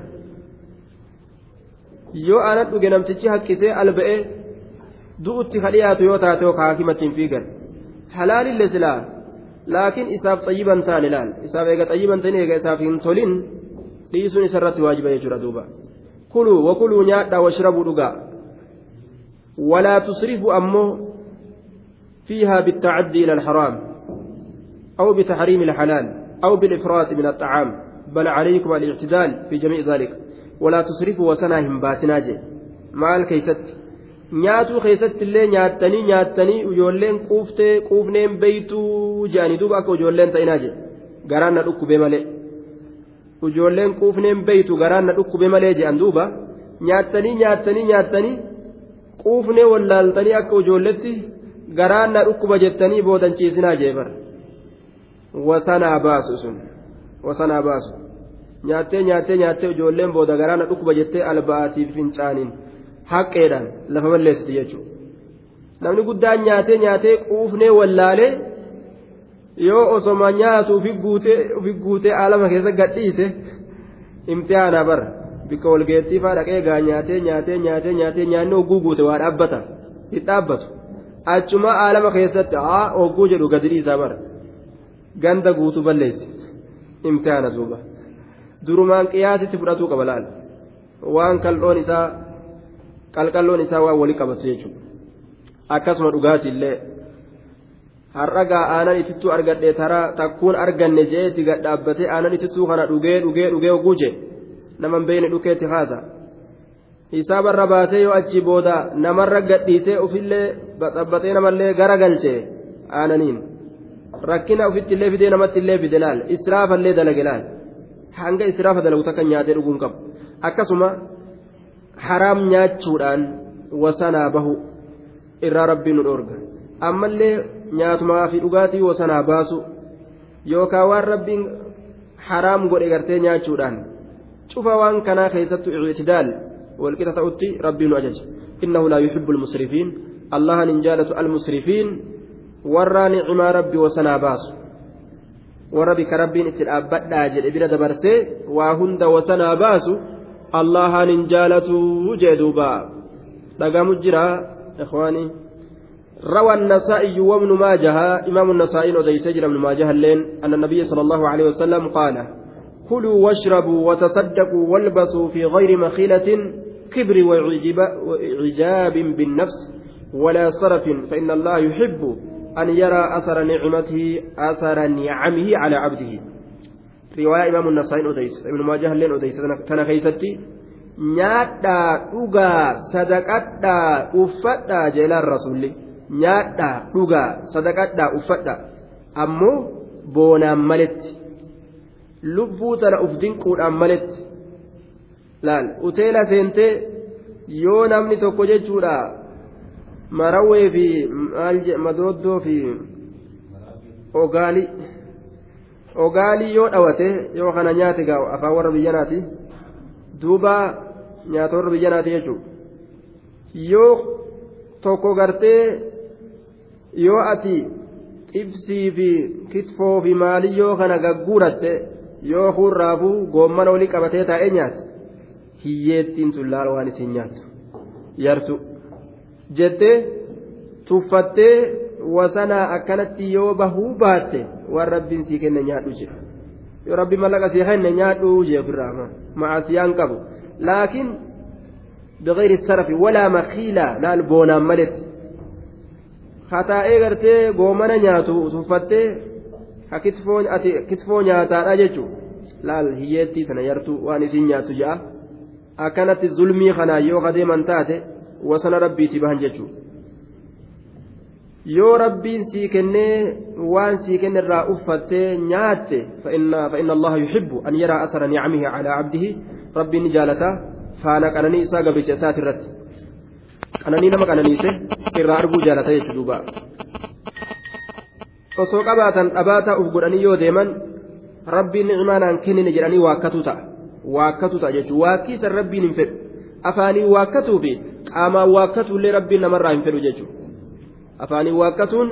yoo aanan dhuge namtichi haqqisee alba'ee du'utti ka dhiyaatu yoo taate hoo kaakimattiin fiigan halaalille silaa laakiin isaaf xayyiban taane laal isaaf eega xayyiban ta'in eega isaaf hin tolin dhiisuun isarratti waajiba jechuudha duuba kuluu wakuluu nyaadhaa washrabuu dhugaa ولا تصرفوا أمه فيها بالتعدي إلى الحرام أو بتحريم الحلال أو بالإفراط من الطعام بل عليكم الاعتدال في جميع ذلك walaa tusrifuu wasanaa hin baasinaa jee. Maal keeysatti? Nyaatuu keessatti illee nyaattanii nyaattanii ijoolleen quuftee quufneen beeytuu jedhanii duuba akka ijoolleen ta'inaa jedhe garaan na dhukkubee malee. Ijoolleen quufneen beeytu garaan na dhukkube malee jedhan duuba nyaattanii nyaattanii nyaattanii quufnee wallaaltanii akka ijoolletti garaan na dhukkuba jettanii boodanciisinaa jee bara. Wasanaa baasu sun. Wasanaa baasu. Nyaattee nyaattee nyaattee ijoolleen booda garaan na dhukkuba jettee alba'aatiif fincaaniin haqqeedhaan lafa balleessiti jechuudha. Namni guddaan nyaatee nyaatee quufnee wallaalee yoo osoma nyaatu ufi guutee alama keessa gadhiise imtihaanaa bara. bikka walgeettii faa dhaqee gaa nyaatee nyaatee nyaatee nyaatee nyaanni hogguu guute waa dhaabbata hin dhaabbatu. Achuma aalama keessatti haa hogguu jedhu gadi dhiisaa bara. Ganda guutuu balleessi imtihaana duuba durumaan qiyaasitti fudhatuu qaba laal? Waan qal'oon isaa qalqalloon isaa waan walii qabatu jechuudha. Akkasuma dhugaatiillee har'a gaa aanan itittuu argadhee taraa takkuun arganne je'eetti gad dhaabbatee aanan itittuu kana dhugee dhugee dhugee hogguu jedhe. naman beeyne dhukeetti haasa. Hisaabarra baasee yoo achi booda namarra gadhiisee ofillee baxabbatee namallee gara galchee aananiin. Rakkina ofitti illee fidee namatti illee fide laal? Israafallee dalage laal hanga israafa dalagu takka nyaatee dhuguun qabu akkasuma haraam nyaachuudhaan wasanaa bahu irraa rabbiin nu dhoorga ammallee nyaatumaa fi dhugaatii wasanaa baasu yookaan waan rabbiin haraam godhe gartee nyaachuudhaan. شوفا وان كان خيست اعتدال والكتا تأتي ربي أجج إنه لا يحب المسرفين الله ننجالة المسرفين ورى نعم ربي وسنا باس وربي كربين اتلابدا جل ابن دبرسي وهند وسنا باس الله ننجالة جدوبا. لقى مجرى إخواني. روى النسائي وابن ماجه إمام النسائي وديس جرى ابن ماجه اللين أن النبي صلى الله عليه وسلم قال كلوا واشربوا وتصدقوا والبسوا في غير مخيلة كبر وإعجاب بالنفس ولا صرف فإن الله يحب أن يرى أثر نعمته أثر نعمه على عبده رواية إمام النصائي أديس ابن ماجه لين أديس تنخيستي nyaadhaa dhugaa sadaqadhaa uffadhaa jeelaan rasuulli nyaadhaa dhugaa sadaqadhaa uffadhaa ammoo boonaan maletti lubbuu tana uf dinquudhaan maletti laal uteela seentee yoo namni tokko jechuudha marawwee fi madooddoo fi ogaalii. Ogaalii yoo dhawate yoo kana nyaate gaa afaan warra biyyanaati duuba nyaata warra biyyanaati jechuudha. Yoo tokko gartee yoo ati xibsii fi kitfoo fi maalii yoo kana gagguuratte yoo hurraafuu goommana olii qabatee taa'ee nyaate hiyyeettiin sun laala waan isin nyaattu. Yartu jettee tuffattee wasanaa akkanatti yoo bahuu baatte waan rabbiin sii kenne nyaadhu jedha yoo rabbi mallaqa sii kenne nyaadhu jeefirraa ma'asiyaan qabu. Laakiin biqilii sarafi walaa makiilaa laal boonaan maletti hataa'ee gartee goomana nyaatu tuffattee ha kitfoo nyaataadha jechu laal hiyyeettii tana yartu waan isin nyaatu ja'a. Akkanatti zulmii kanaa yoo kadeeman taate. Wasana rabbiiti bahan jechuudha. Yoo rabbiin sii kennee waan sii kenne irraa uffattee nyaatte fa'inna allaha yuhibbu an yaraa asara nicamihi calaa cabdihi rabbiin ni jaalataa faana qananii isaa gabricha isaati irratti. Qananii nama qananiise irraa arguu jaalata jechuudha duuba. Osoo qabaatan dhabaataa uf godhanii yoo deeman rabbiin nicmaanaan kennine jedhanii waakkatu ta'a. Waakkatu ta'a jechuudha waakkiisan rabbiin hin fedhu. Afaanii waakkatuu fi qaamaan waakkatuullee rabbiin namarraa hin fedhu jechuudha afaanii waakkatuun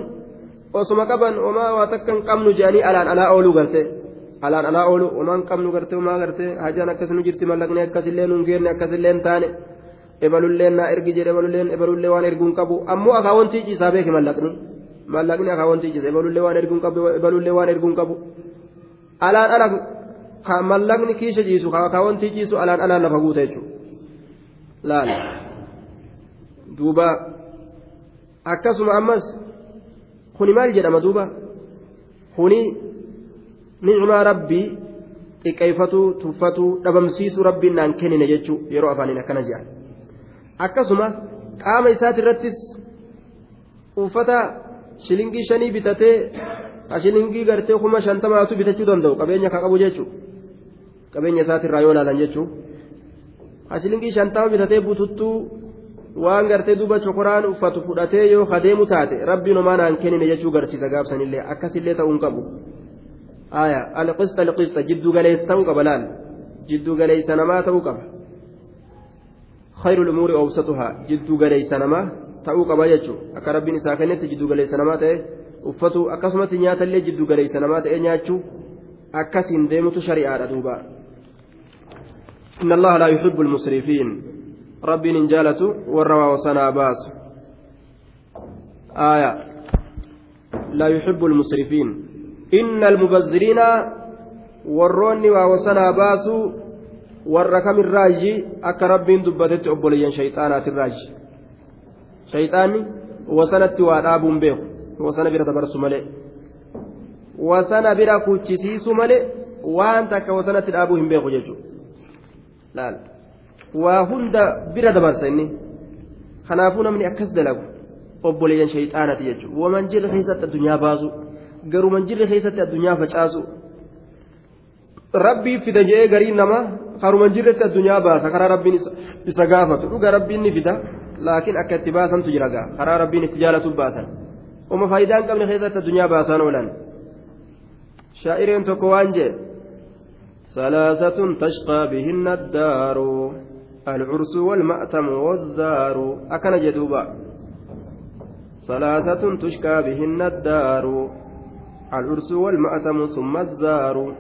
osuma qaban homaa waa takka hin qabnu jedhanii alaan alaa ooluu garte alaan alaa oolu homaan qabnu garte homaa garte hajaan akkas nu jirti mallaqni akkasillee nun geenne akkasillee hin taane ebalulleen naa ergi jedhe ebalulleen ebalullee waan erguun qabu ammoo akaawwantii ciisaa beeke mallaqni mallaqni akaawwantii ciisa ebalullee waan erguun qabu ebalullee waan erguun qabu alaan ala mallaqni kiisha ciisu ka akaawwantii ciisu alaan alaan lafa guuta jechuudha laala duuba. Akkasuma ammas kuni maal jedhama duuba? Kuni nicmaa rabbii xiqqeeffatuu tuffatuu dhabamsiisuu rabbiin naan kennine jechuu yeroo afaaniin akkana jedhan akkasuma qaama isaati irrattis uffata shilingii shanii bitatee shilingii gartee kuma shantamaatu bitachuu danda'u qabeenya ka qabu jechuu. Qabeenya isaatirraa yoo ilaalan jechuu. Shilingii shantama bitatee bututtuu waan gartee duuba chokoraan uffatu fudhatee yoo kadeemu taate rabbiin homaa naan kennine jechuu garsiisa gaabsanillee akkasillee ta'uu hin qabu aya alqista alqista jiddu galeessa ta'uu qaba laal jiddu galeessa namaa ta'uu qaba الأمور أوسطها جدو غليس نما ta'uu qaba jechuun akka rabbiin isaa kennetti jiddu galeessa namaa ta'e uffatu akkasumatti nyaatallee jiddu galeessa namaa ta'e nyaachuu akkasiin deemutu shari'aadha duuba إن الله لا يحب المسرفين ربي نجالة والروى وصنا باس آية لا يحب المسرفين إن المبذرين wasanaa baasu warra kamirraaji akka rabbiin dubbatetti obboleeyyan shayxaanaatirraaji shayxaanni wasanatti waa dhaabuun beeku wasana bira dabarsu malee wasana bira kuchisiisu malee waan takka wasanatti dhaabuu hin beeku jechuudha waa hunda bira dabarsa inni kanaafuu namni akkas dalagu obboleeyyan shayxaanati jechuudha waman jirre keessatti addunyaa baasu garuu man jirre keessatti addunyaa facaasu rabbii fida jedhee gariin nama karuman jirretti addunyaa baasa karaa rabbiin isa gaafatu dhuga rabbiin ni fida laakiin akka itti baasantu jira gaa karaa rabbiin itti jaalatu baasan uma faayidaan qabne keessatti addunyaa baasaan oolan shaa'ireen tokko waan jee ثلاثة تشقى بهن الدار العرس والمأتم والزار أكن جدوبا ثلاثة تشكى بهن الدار العرس والمأتم ثم الزار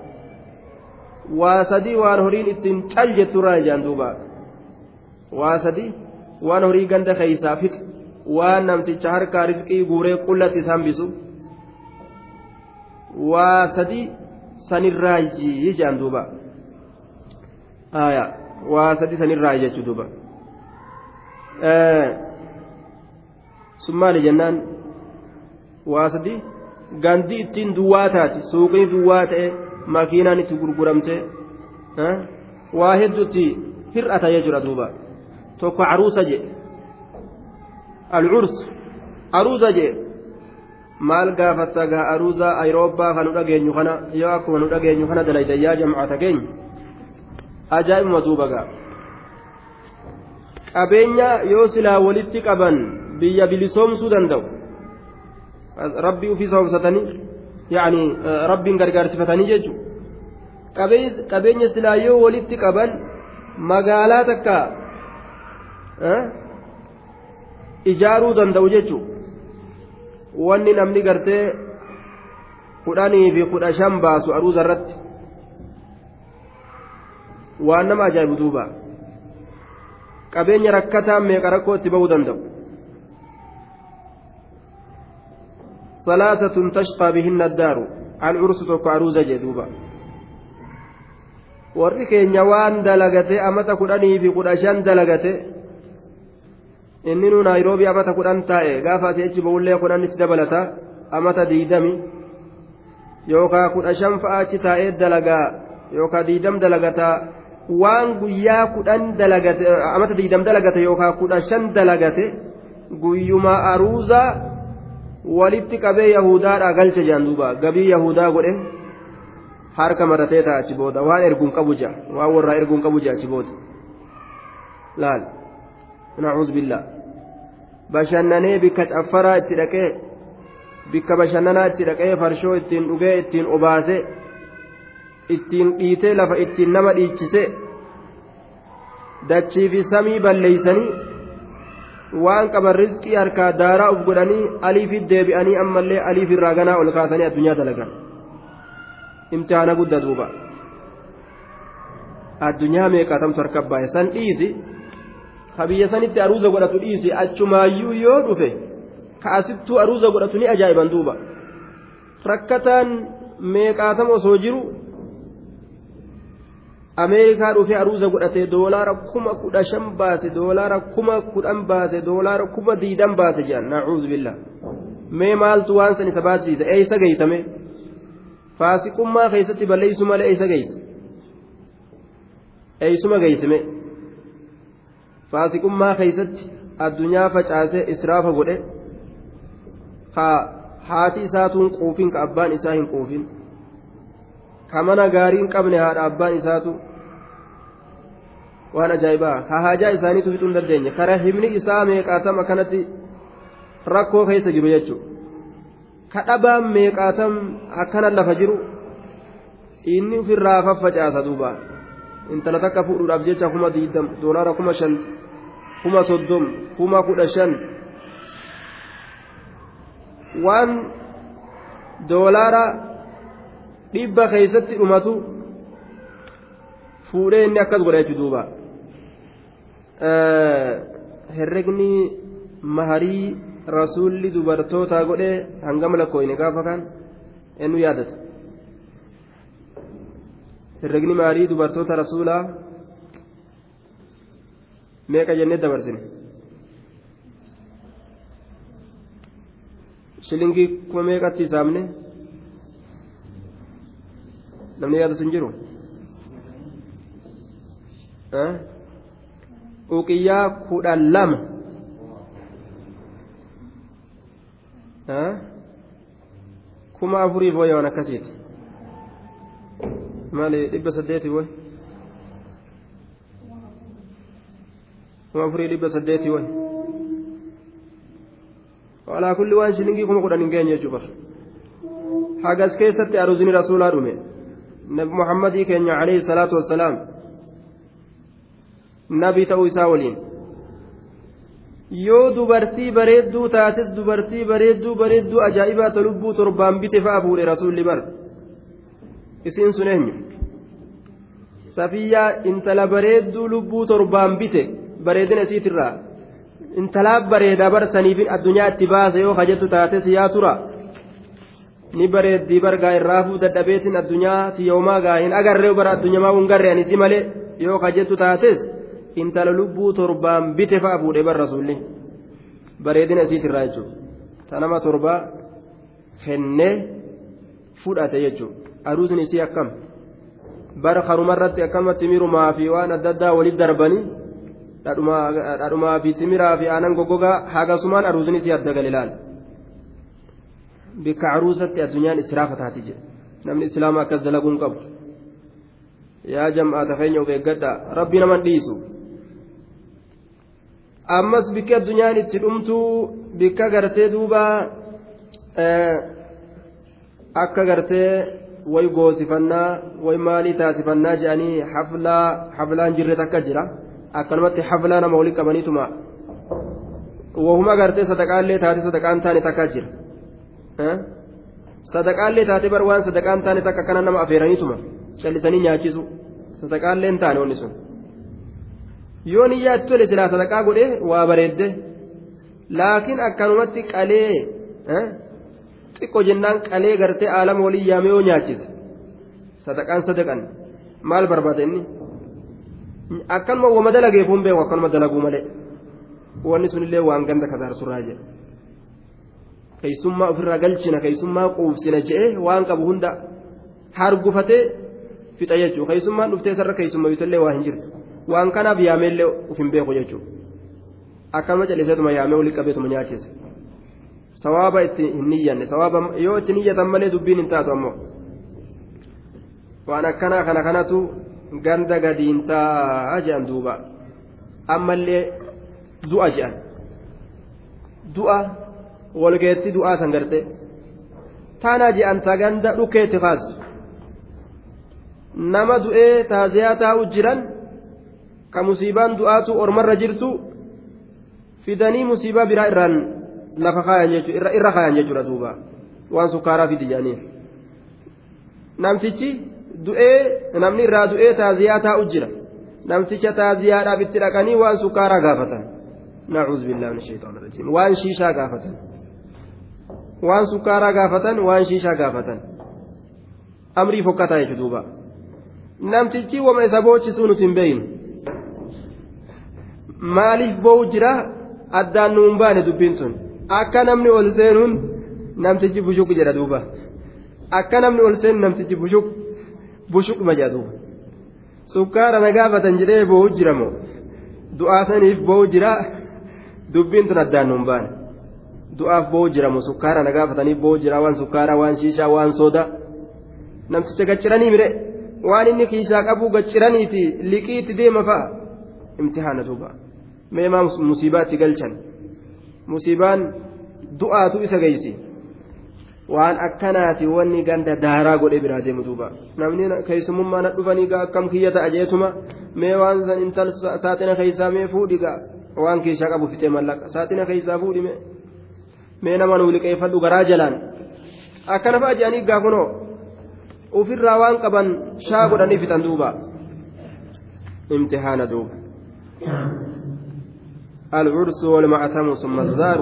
واسدي وان هورين اتن تلجت راجان دوبا واسدي ganda keeysaa fixu waan namticha harkaa rizqii guuree qullatti isaan bisu waa sadi sanirraayi jedhan duuba waa sadi sanirraayi jechuu duuba sun maali jennaan waa sadi gandi ittiin duwwaa taati suuqii duwwaa ta'e makiinaan itti gurguramte waa hedduutti hir'ata jechuudha duuba. tokko caruusa jedhe alcurs aruusa jedhe maal gaafatta gaa aruusa ayirooppaa kan nu dhageenyu kana yoo akkuma nu dhageenyu kana dalaydan yaa jamcata keenya ajaa'ibuma duuba gaa qabeenya yoo silaa walitti qaban biyya bilisoomsuu danda'u rabbii ufii soomsatanii yaani rabbiin gargaarsifatanii jechuudha qabeenya silaa yoo walitti qaban magaalaa takka ijaaruu danda'u jechuudha wanni namni gartee kudhanii fi kudha shan baasu aruuza irratti waan nama ajaa'ibu duuba. Qabeenya rakkataa meeqa rakkoo itti bahuu danda'u? Salaasatun tashqaa bihinna addaaru. Alcursu tokko aruuza jee duuba. Warri keenya waan dalagate amata kudhanii fi kudha shan dalagate inni nuu naayiroobii amata kudhan taa'e gaafa asii achi ba'ullee kudhan itti dabalata amata diidami yookaa kudha shan fa'aa achi taa'ee dalagaa yookaa diidam dalagataa waan guyyaa kudhan dalagate amata diidam dalagate yookaan kudha shan dalagate guyyuma aruuzaa walitti qabee yahudaadhaa galcha jaan duuba gabii yahudaa godhe harka maratee ta'a achi booda waan erguun qabu jaa waan warraa erguun qabu jaa achi booda laal nacuuz billaa bashannanee bikka caffaraa itti dhaqee bikka bashannanaa itti dhaqee farshoo ittiin dhugee ittiin obaase ittiin dhiitee lafa ittiin nama dhiichise dachii fi samii balleeysanii waan qaban rizqii harkaa daaraa uf godhanii aliifit deebi'anii ammallee aliif irraa ganaa ol kaasanii addunyaa dalagan. Imtihaana guddaa duuba. Addunyaa meeqaatamtu harka baay'e? San dhiisi? Ka biyya sanitti aruuza godhatu dhiisi? Achumaayyuu yoo dhufe ka asittuu aruuza godhatu ni ajaa'iban duuba. Rakkataan meeqaatam osoo jiru ameerikaa dhufee aruuza godhatee doolaara kuma kudha shan baase doolaara kuma kudhan baase doolaara kuma diidan baase jedhan nacuudhu billaa mee maaltu waan san isa baasiise eeysa geeysame faasiqummaa keessatti balleeysu malee eeysa geeyse eeysuma geeysime faasiqummaa keessatti addunyaa facaasee israafa godhe ka haati isaatuun quufin ka abbaan isaa hin quufin ka mana gaarii qabne haadha abbaan isaatu? Waan ajaa'ibaa ka haajaa isaaniitu fixuu hin dandeenye kara himni isaa meeqaatam akkanatti rakkoo keessa jiru jechuudha. Ka dhabaan meeqaatam akkana lafa jiru inni ofirraa faffacaasa duuba. Intala takka fuudhuudhaaf jecha kuma diidam doolaara kuma shan kuma soddom kuma kudha shan. Waan doolaara dhibba keeysatti dhumatu fuudhee inni akkas godha jechu duuba herregni maharii rasuulli dubartootaa godhe hangam lakkooyne gaafa kaan eenyu yaadata herregni maharii dubartoota rasuulaa meeqa jennee dabarsine shilingii kuma meeqatti hisaabne namni yaadatu hin jiru uqiyyaa kudhan lama kuma afuriif wayya waan akkasiiti maali dhibba saddeeti way kuma afurii dhibba saddeeti way walaa kulli waan shilingii kuma kudhan hin geenye jechuudha hagas keessatti aruusni rasuulaa dhume wassalaam nabi ta'uu isaa waliin yoo dubartii bareedduu taates dubartii bareedduu bareedduu ajaa'ibaa ta lubbuu torbaan bite fa'a fuudhe rasuulli bar isiin sun eenyu safiyyaa intala bareedduu lubbuu torbaan bite bareedina isiitirraa intalaa bareedaa barsaniifin addunyaa itti baase yoo kajettu taates yaa tura ni bareeddii bargaa irraafuu dadhabeetin addunyaa siyoomaa gaa hin agarree bara addunyamaa kun garree anisi malee? Yoo kajettu taates intala lubbuu torbaan bite fa'a fuudhee bar rasuulli bareedina isiitirraa jechuudha. Tanama torbaa kennee fudhate jechuudha. Aruusni isii akkam? Bara karumarratti akkamatti mirumaa fi waan adda addaa walitti darbanii dhadhumaa fi timiraa fi aanan goggogaa hagasumaan aruusni isii adda gale laal bikka aruusatti addunyaan israafa taati jedhe namni islaamaa akkas dalaguun qabu yaa jam'aata keenya of eeggadha rabbi naman dhiisu ammas bikki addunyaan itti dhumtuu bikka gartee duuba akka gartee way goosifannaa way maalii taasifannaa jedhanii haflaa haflaan jirre takka jira akkanumatti haflaa nama walii qabaniituma wahuma gartee sadaqaallee taate sadaqaan taane takka jira sadaqaallee taate bar waan sadaqaan taane takka kana nama afeeraniituma callisanii nyaachisu sadaqaallee hin taane onni sun yoo niyyaatti tole silaa sadaqaa godhe waa bareedde laakiin akkanumatti qalee xiqqoo jennaan qalee gartee aalama waliin yaame yoo nyaachise sadaqaan sadaqan maal barbaada inni akkanuma wama dalageef hin beeku akkanuma dalaguu malee wanni sunillee waan ganda kasaarsurraa jedhe keeysummaa ofirraa galchina keeysummaa quufsina je'e waan qabu hunda hargufatee fixa jechuudha keeysummaan dhuftee sarara keeysummaa yuutallee waa hin jirtu waan kanaaf yaameellee uf hin beeku jechuudha akkanuma calliseetuma yaamee olii qabeetuma nyaachise sawaaba itti hin niyyanne sawaaba yoo itti niyyatan malee dubbiin hin taatu ammoo waan akkanaa kana kanatu ganda gadiin taa'aa jedhan duuba ammallee du'a jedhan du'a walgeetti du'aa san garte. Taanaa jedhan ta ganda dhukeetti kaasu nama du'ee taaziyaa taa'u jiran ka musiibaan du'aatu ormarra jirtu fidanii musiibaa biraa irraan lafa kaayan jechuudha irra kaayan jechuudha duuba. Waan sukkaaraa fidi jedhanii namtichi du'ee namni irraa du'ee taaziyaa taa'u jira. Namticha taaziyaadhaaf itti dhaqanii waan sukkaaraa gaafatan. Nacuudhu billahi min shaytaan rajiim. Waan shiishaa gaafatan waan sukkaaraa gaafatan waan shiishaa gaafatan amrii fokkataa jechuudha duuba namtichi wama isa boochisuu nuti hin beeynu maaliif boo'u jira addaan nuun baane dubbiin tun akka namni ol seenuun namtichi bushuk jedha duuba akka namni ol seenu namtichi bushuk bushukma jedha duuba sukkaara na gaafatan jedhee boo'u jira moo du'aa saniif boo'u jira dubbiin tun addaan nuun baane du'aaf boo'u jira moo sukkaara na gaafataniif boo'u jira waan sukkaara waan shiishaa waan sooda namticha gacciranii mire waan inni kiishaa qabu gacciraniiti liqiitti deema fa'a imtihaana duuba meemaa musiibaa itti galchan musiibaan du'aatu isa geessi waan akkanaati wanni ganda daaraa godhee biraa deemu duuba namni keessummaa na dhufanii akkam kiyya ta'a jeetuma mee waan san intal saaxina keessaa mee fuudhi waan kiishaa qabu fixee mallaqa saaxina keessaa fuudhi mee nama nuu liqeeffadhu garaa jalaan akkana fa'a jedhanii gaa kunoo ofirraa waan qaban shaa godhanii fixan duuba imtihaana duuba العرس والمعتم ثم الزار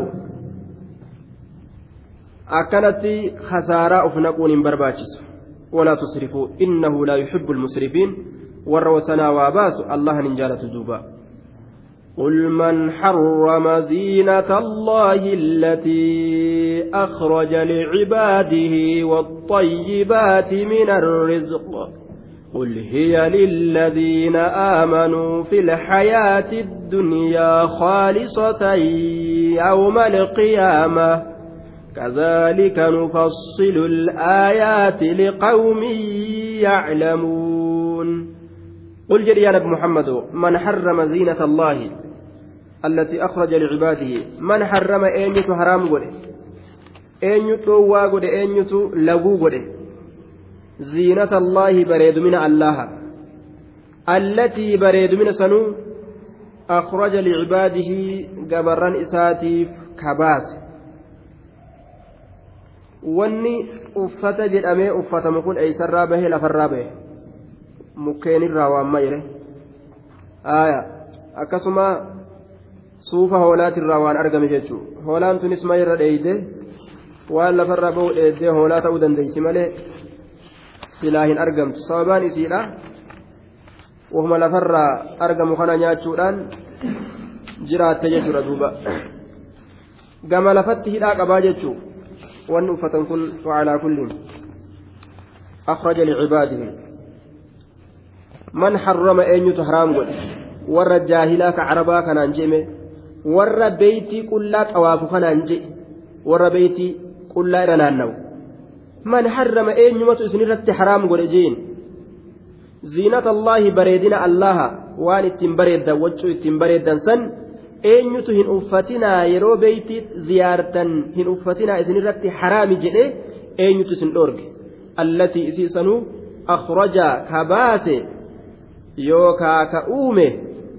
أكنت خسارة أفنقون برباتشس ولا تصرفوا إنه لا يحب المسرفين والروسنا واباس الله ننجالة دوبا قل من حرم زينة الله التي أخرج لعباده والطيبات من الرزق قل هي للذين آمنوا في الحياة الدنيا خالصة يوم القيامة كذلك نفصل الآيات لقوم يعلمون قل جري يا نبي محمد من حرم زينة الله التي أخرج لعباده. من حرم أين حرام قده. أين توا قده أين لغو قده. زينة الله بريد من الله. التي بريد من سنو أخرج لعباده قبرا إساتيف كباس. wanni uffata jedhamee uffatamu kun eeysarraa bahee lafarraa bahe mukkeenirraa waamma jedhe aya akkasuma suufa hoolaatirraa waan argame jechuu. Hoolaan tunis ma irra dheeyde? Waan lafarraa bahu dheeddee hoolaa ta'uu dandeeysi malee silaa hin argamtu. Sababaan isiidha. Wahuma lafarraa argamu kana nyaachuudhaan jiraatte jechuudha duuba. Gama lafatti hidhaa qabaa jechuu. Wanni uffatan kun wacalaa akhraja licibaadihi man harrama eenyutu haraam godhe? Warra jaahilaa ka carabaa kanaan je'me warra beeytii qullaa xawaafu kanaan jedhi warra beeytii qullaa irra naanna'u. Man harrama eenyumatu isinirratti haraam godhe jeen ziinata allaahi bareedina allaha waan ittiin bareeddan waccuu ittiin bareeddan san eenyutu hin uffatinaa yeroo beeytii ziyaartan hin uffatinaa isinirratti haraami jedhe eenyutu isin dhoorge. Allatii isii isiisanuu akhrajaa kabaase yookaa ka uume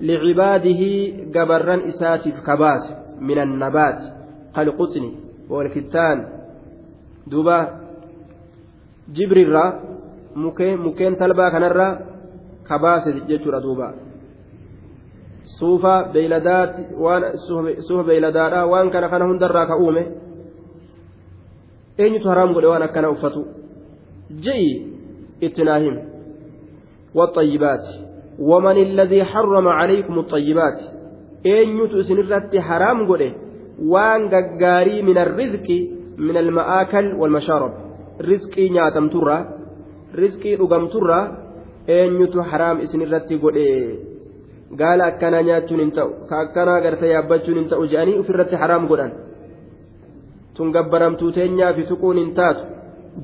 licibaadihi gabarran isaatiif kabaase min annabaati kalqutni walkittaan duuba jibrirraa mukeen talbaa kanarraa kabaase jechuudha duuba suufa beeyladaati waan suufa beeyladaadha waan kana kana hundarraa ka uume eenyutu haraam godhe waan akkana uffatu je'i itti naa him والطيبات ومن الذي حرم عليكم الطيبات أين تسن الرت حرام قوله وان غغاري من الرزق من المآكل والمشارب رزقي نياتم ترى رزقي رقم ترى أين حرام اسن akkanaa nyaachuun hin ta'u ka akkanaa gartee yaabbachuun hin ta'u jedhanii ofirratti haraam godhan tun gabbaramtuu teenyaa fi tuquun hin taatu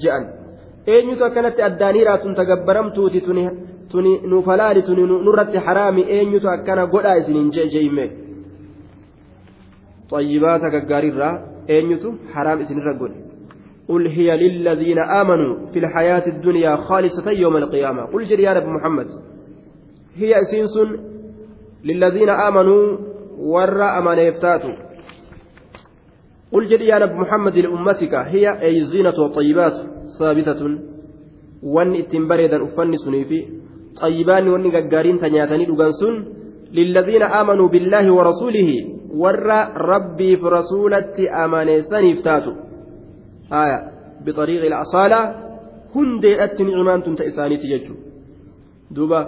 je'an eenyutu akkanatti addaaniiraa tun tagabbaramtuuti tuni nuuf halaali tuni nurratti haraami eenyutu akkana godhaa isiniin je'ime طيبات غغاريرا اينيتو حرام اسنرا غد قل هي للذين آمنوا في الحياة الدنيا خالصة يوم القيامة قل جري يا رب محمد هي اسنس للذين آمنوا ورى أمانيفتات قل جري يا رب محمد لأمتك هي أي الزينة والطيبات ثابتة وان اتنبريدا أفني سنيفي طيبان وان غغارين تنياتني دوغانسون للذين آمنوا بالله ورسوله ورى ربي في رسولة أماني سنيفتاتو آية بطريق الأصالة هندي أتنعمان تنتئساني تججو. دوبا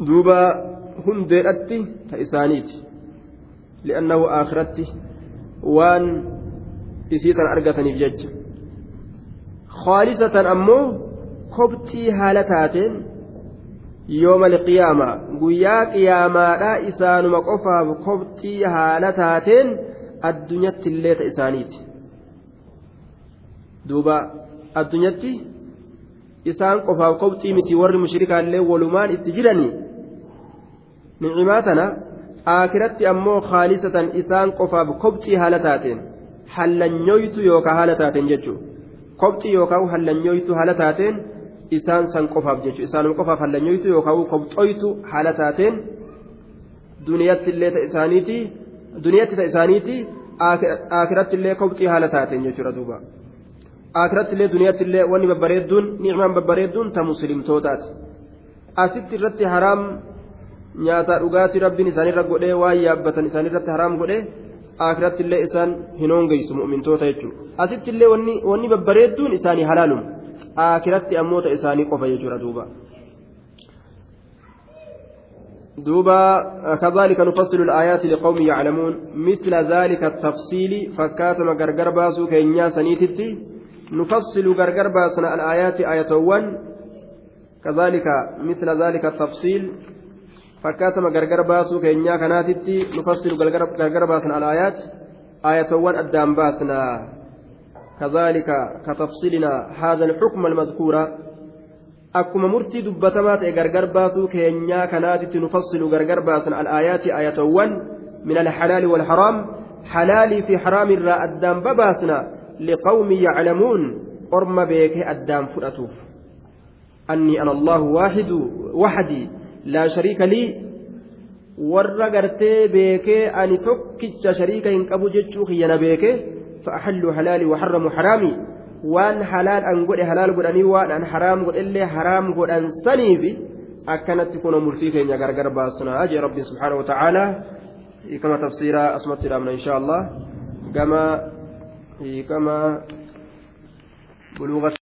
دوبا hundeedhatti ta isaaniiti li'annahu aakiratti waan isiitan argataniif jecha ammoo kobxii haala taateen yooma alqiyaamaa guyyaa qiyaamaadhaa isaanuma qofaaf kobxii haala taateen addunyatti illee ta isaaniiti. Duuba addunyatti isaan qofaaf kobxii miti warri mushrikaallee walumaan itti jiranii nicimaa tana aakiratti ammoo khaalisatan isaan qofaaf kobxii haala taateen hallanyoytu yookaan haala taateen jechuudha. Kobxii yookaan hallanyoytu haala taateen isaan san qofaaf jechuudha isaanuma qofaaf hallanyoytu yookaan kobxoytu haala taateen duniyatti illee ta isaaniiti duniyatti ta isaaniiti aakiratti illee kobxii haala taateen jechuudha duuba aakiratti illee duniyatti illee wanni babbareedduun ni'imaan babbareedduun ta muslimtootaati asitti irratti haraam. nyaataa dhugaatii rabbiin isaanirra godhee waan yaabbatan isaanirratti haraam godhee akiratti illee isaan hin hoongeysu mu'mintoota jechuudha asitti illee wanni babbareedduun isaanii halaalum akiratti ammoota isaanii qofa jechuudha duuba. دوبا كذلك نفصل الآيات لقوم يعلمون مثل ذلك التفصيل فكاتم غرغر باسو كينيا سنيتتي نفصل غرغر باسنا الآيات آية 1 كذلك مثل ذلك التفصيل fakkaatama gargar baasuu keenyaa kanaatitti nufassilu gargar baasan alaayaat aayatowwan addaan baasna كذلك كتفصيلنا هذا الحكم المذكور murtii dubbatamaa ta'e gargar baasuu keenyaa kanaatitti nufassilu gargar baasan alaayaati ayatowwan min alxalaali walxaraam halaalii fi haraam irraa addaan babaasna liqawmi yaclamuun orma beekee addaan fudhatuuf annii ana allahu waaxidu waxdii laa shariika lii warra gartee beekee ani tokkicha shariika hin qabu jechuu kiyyana beekee fa'axalluu halaalii waxarramu haraamii waan halaal an godhe halaal godhanii waan an haraam godhellee haraam godhan saniifi akkanatti kunoo murtii keenya gargar baasnaa jee rabbi subxaana wa ta'aalaa hiikama tafsiiraa asumatti dhaabna inshaa allah gama hiikama buluuga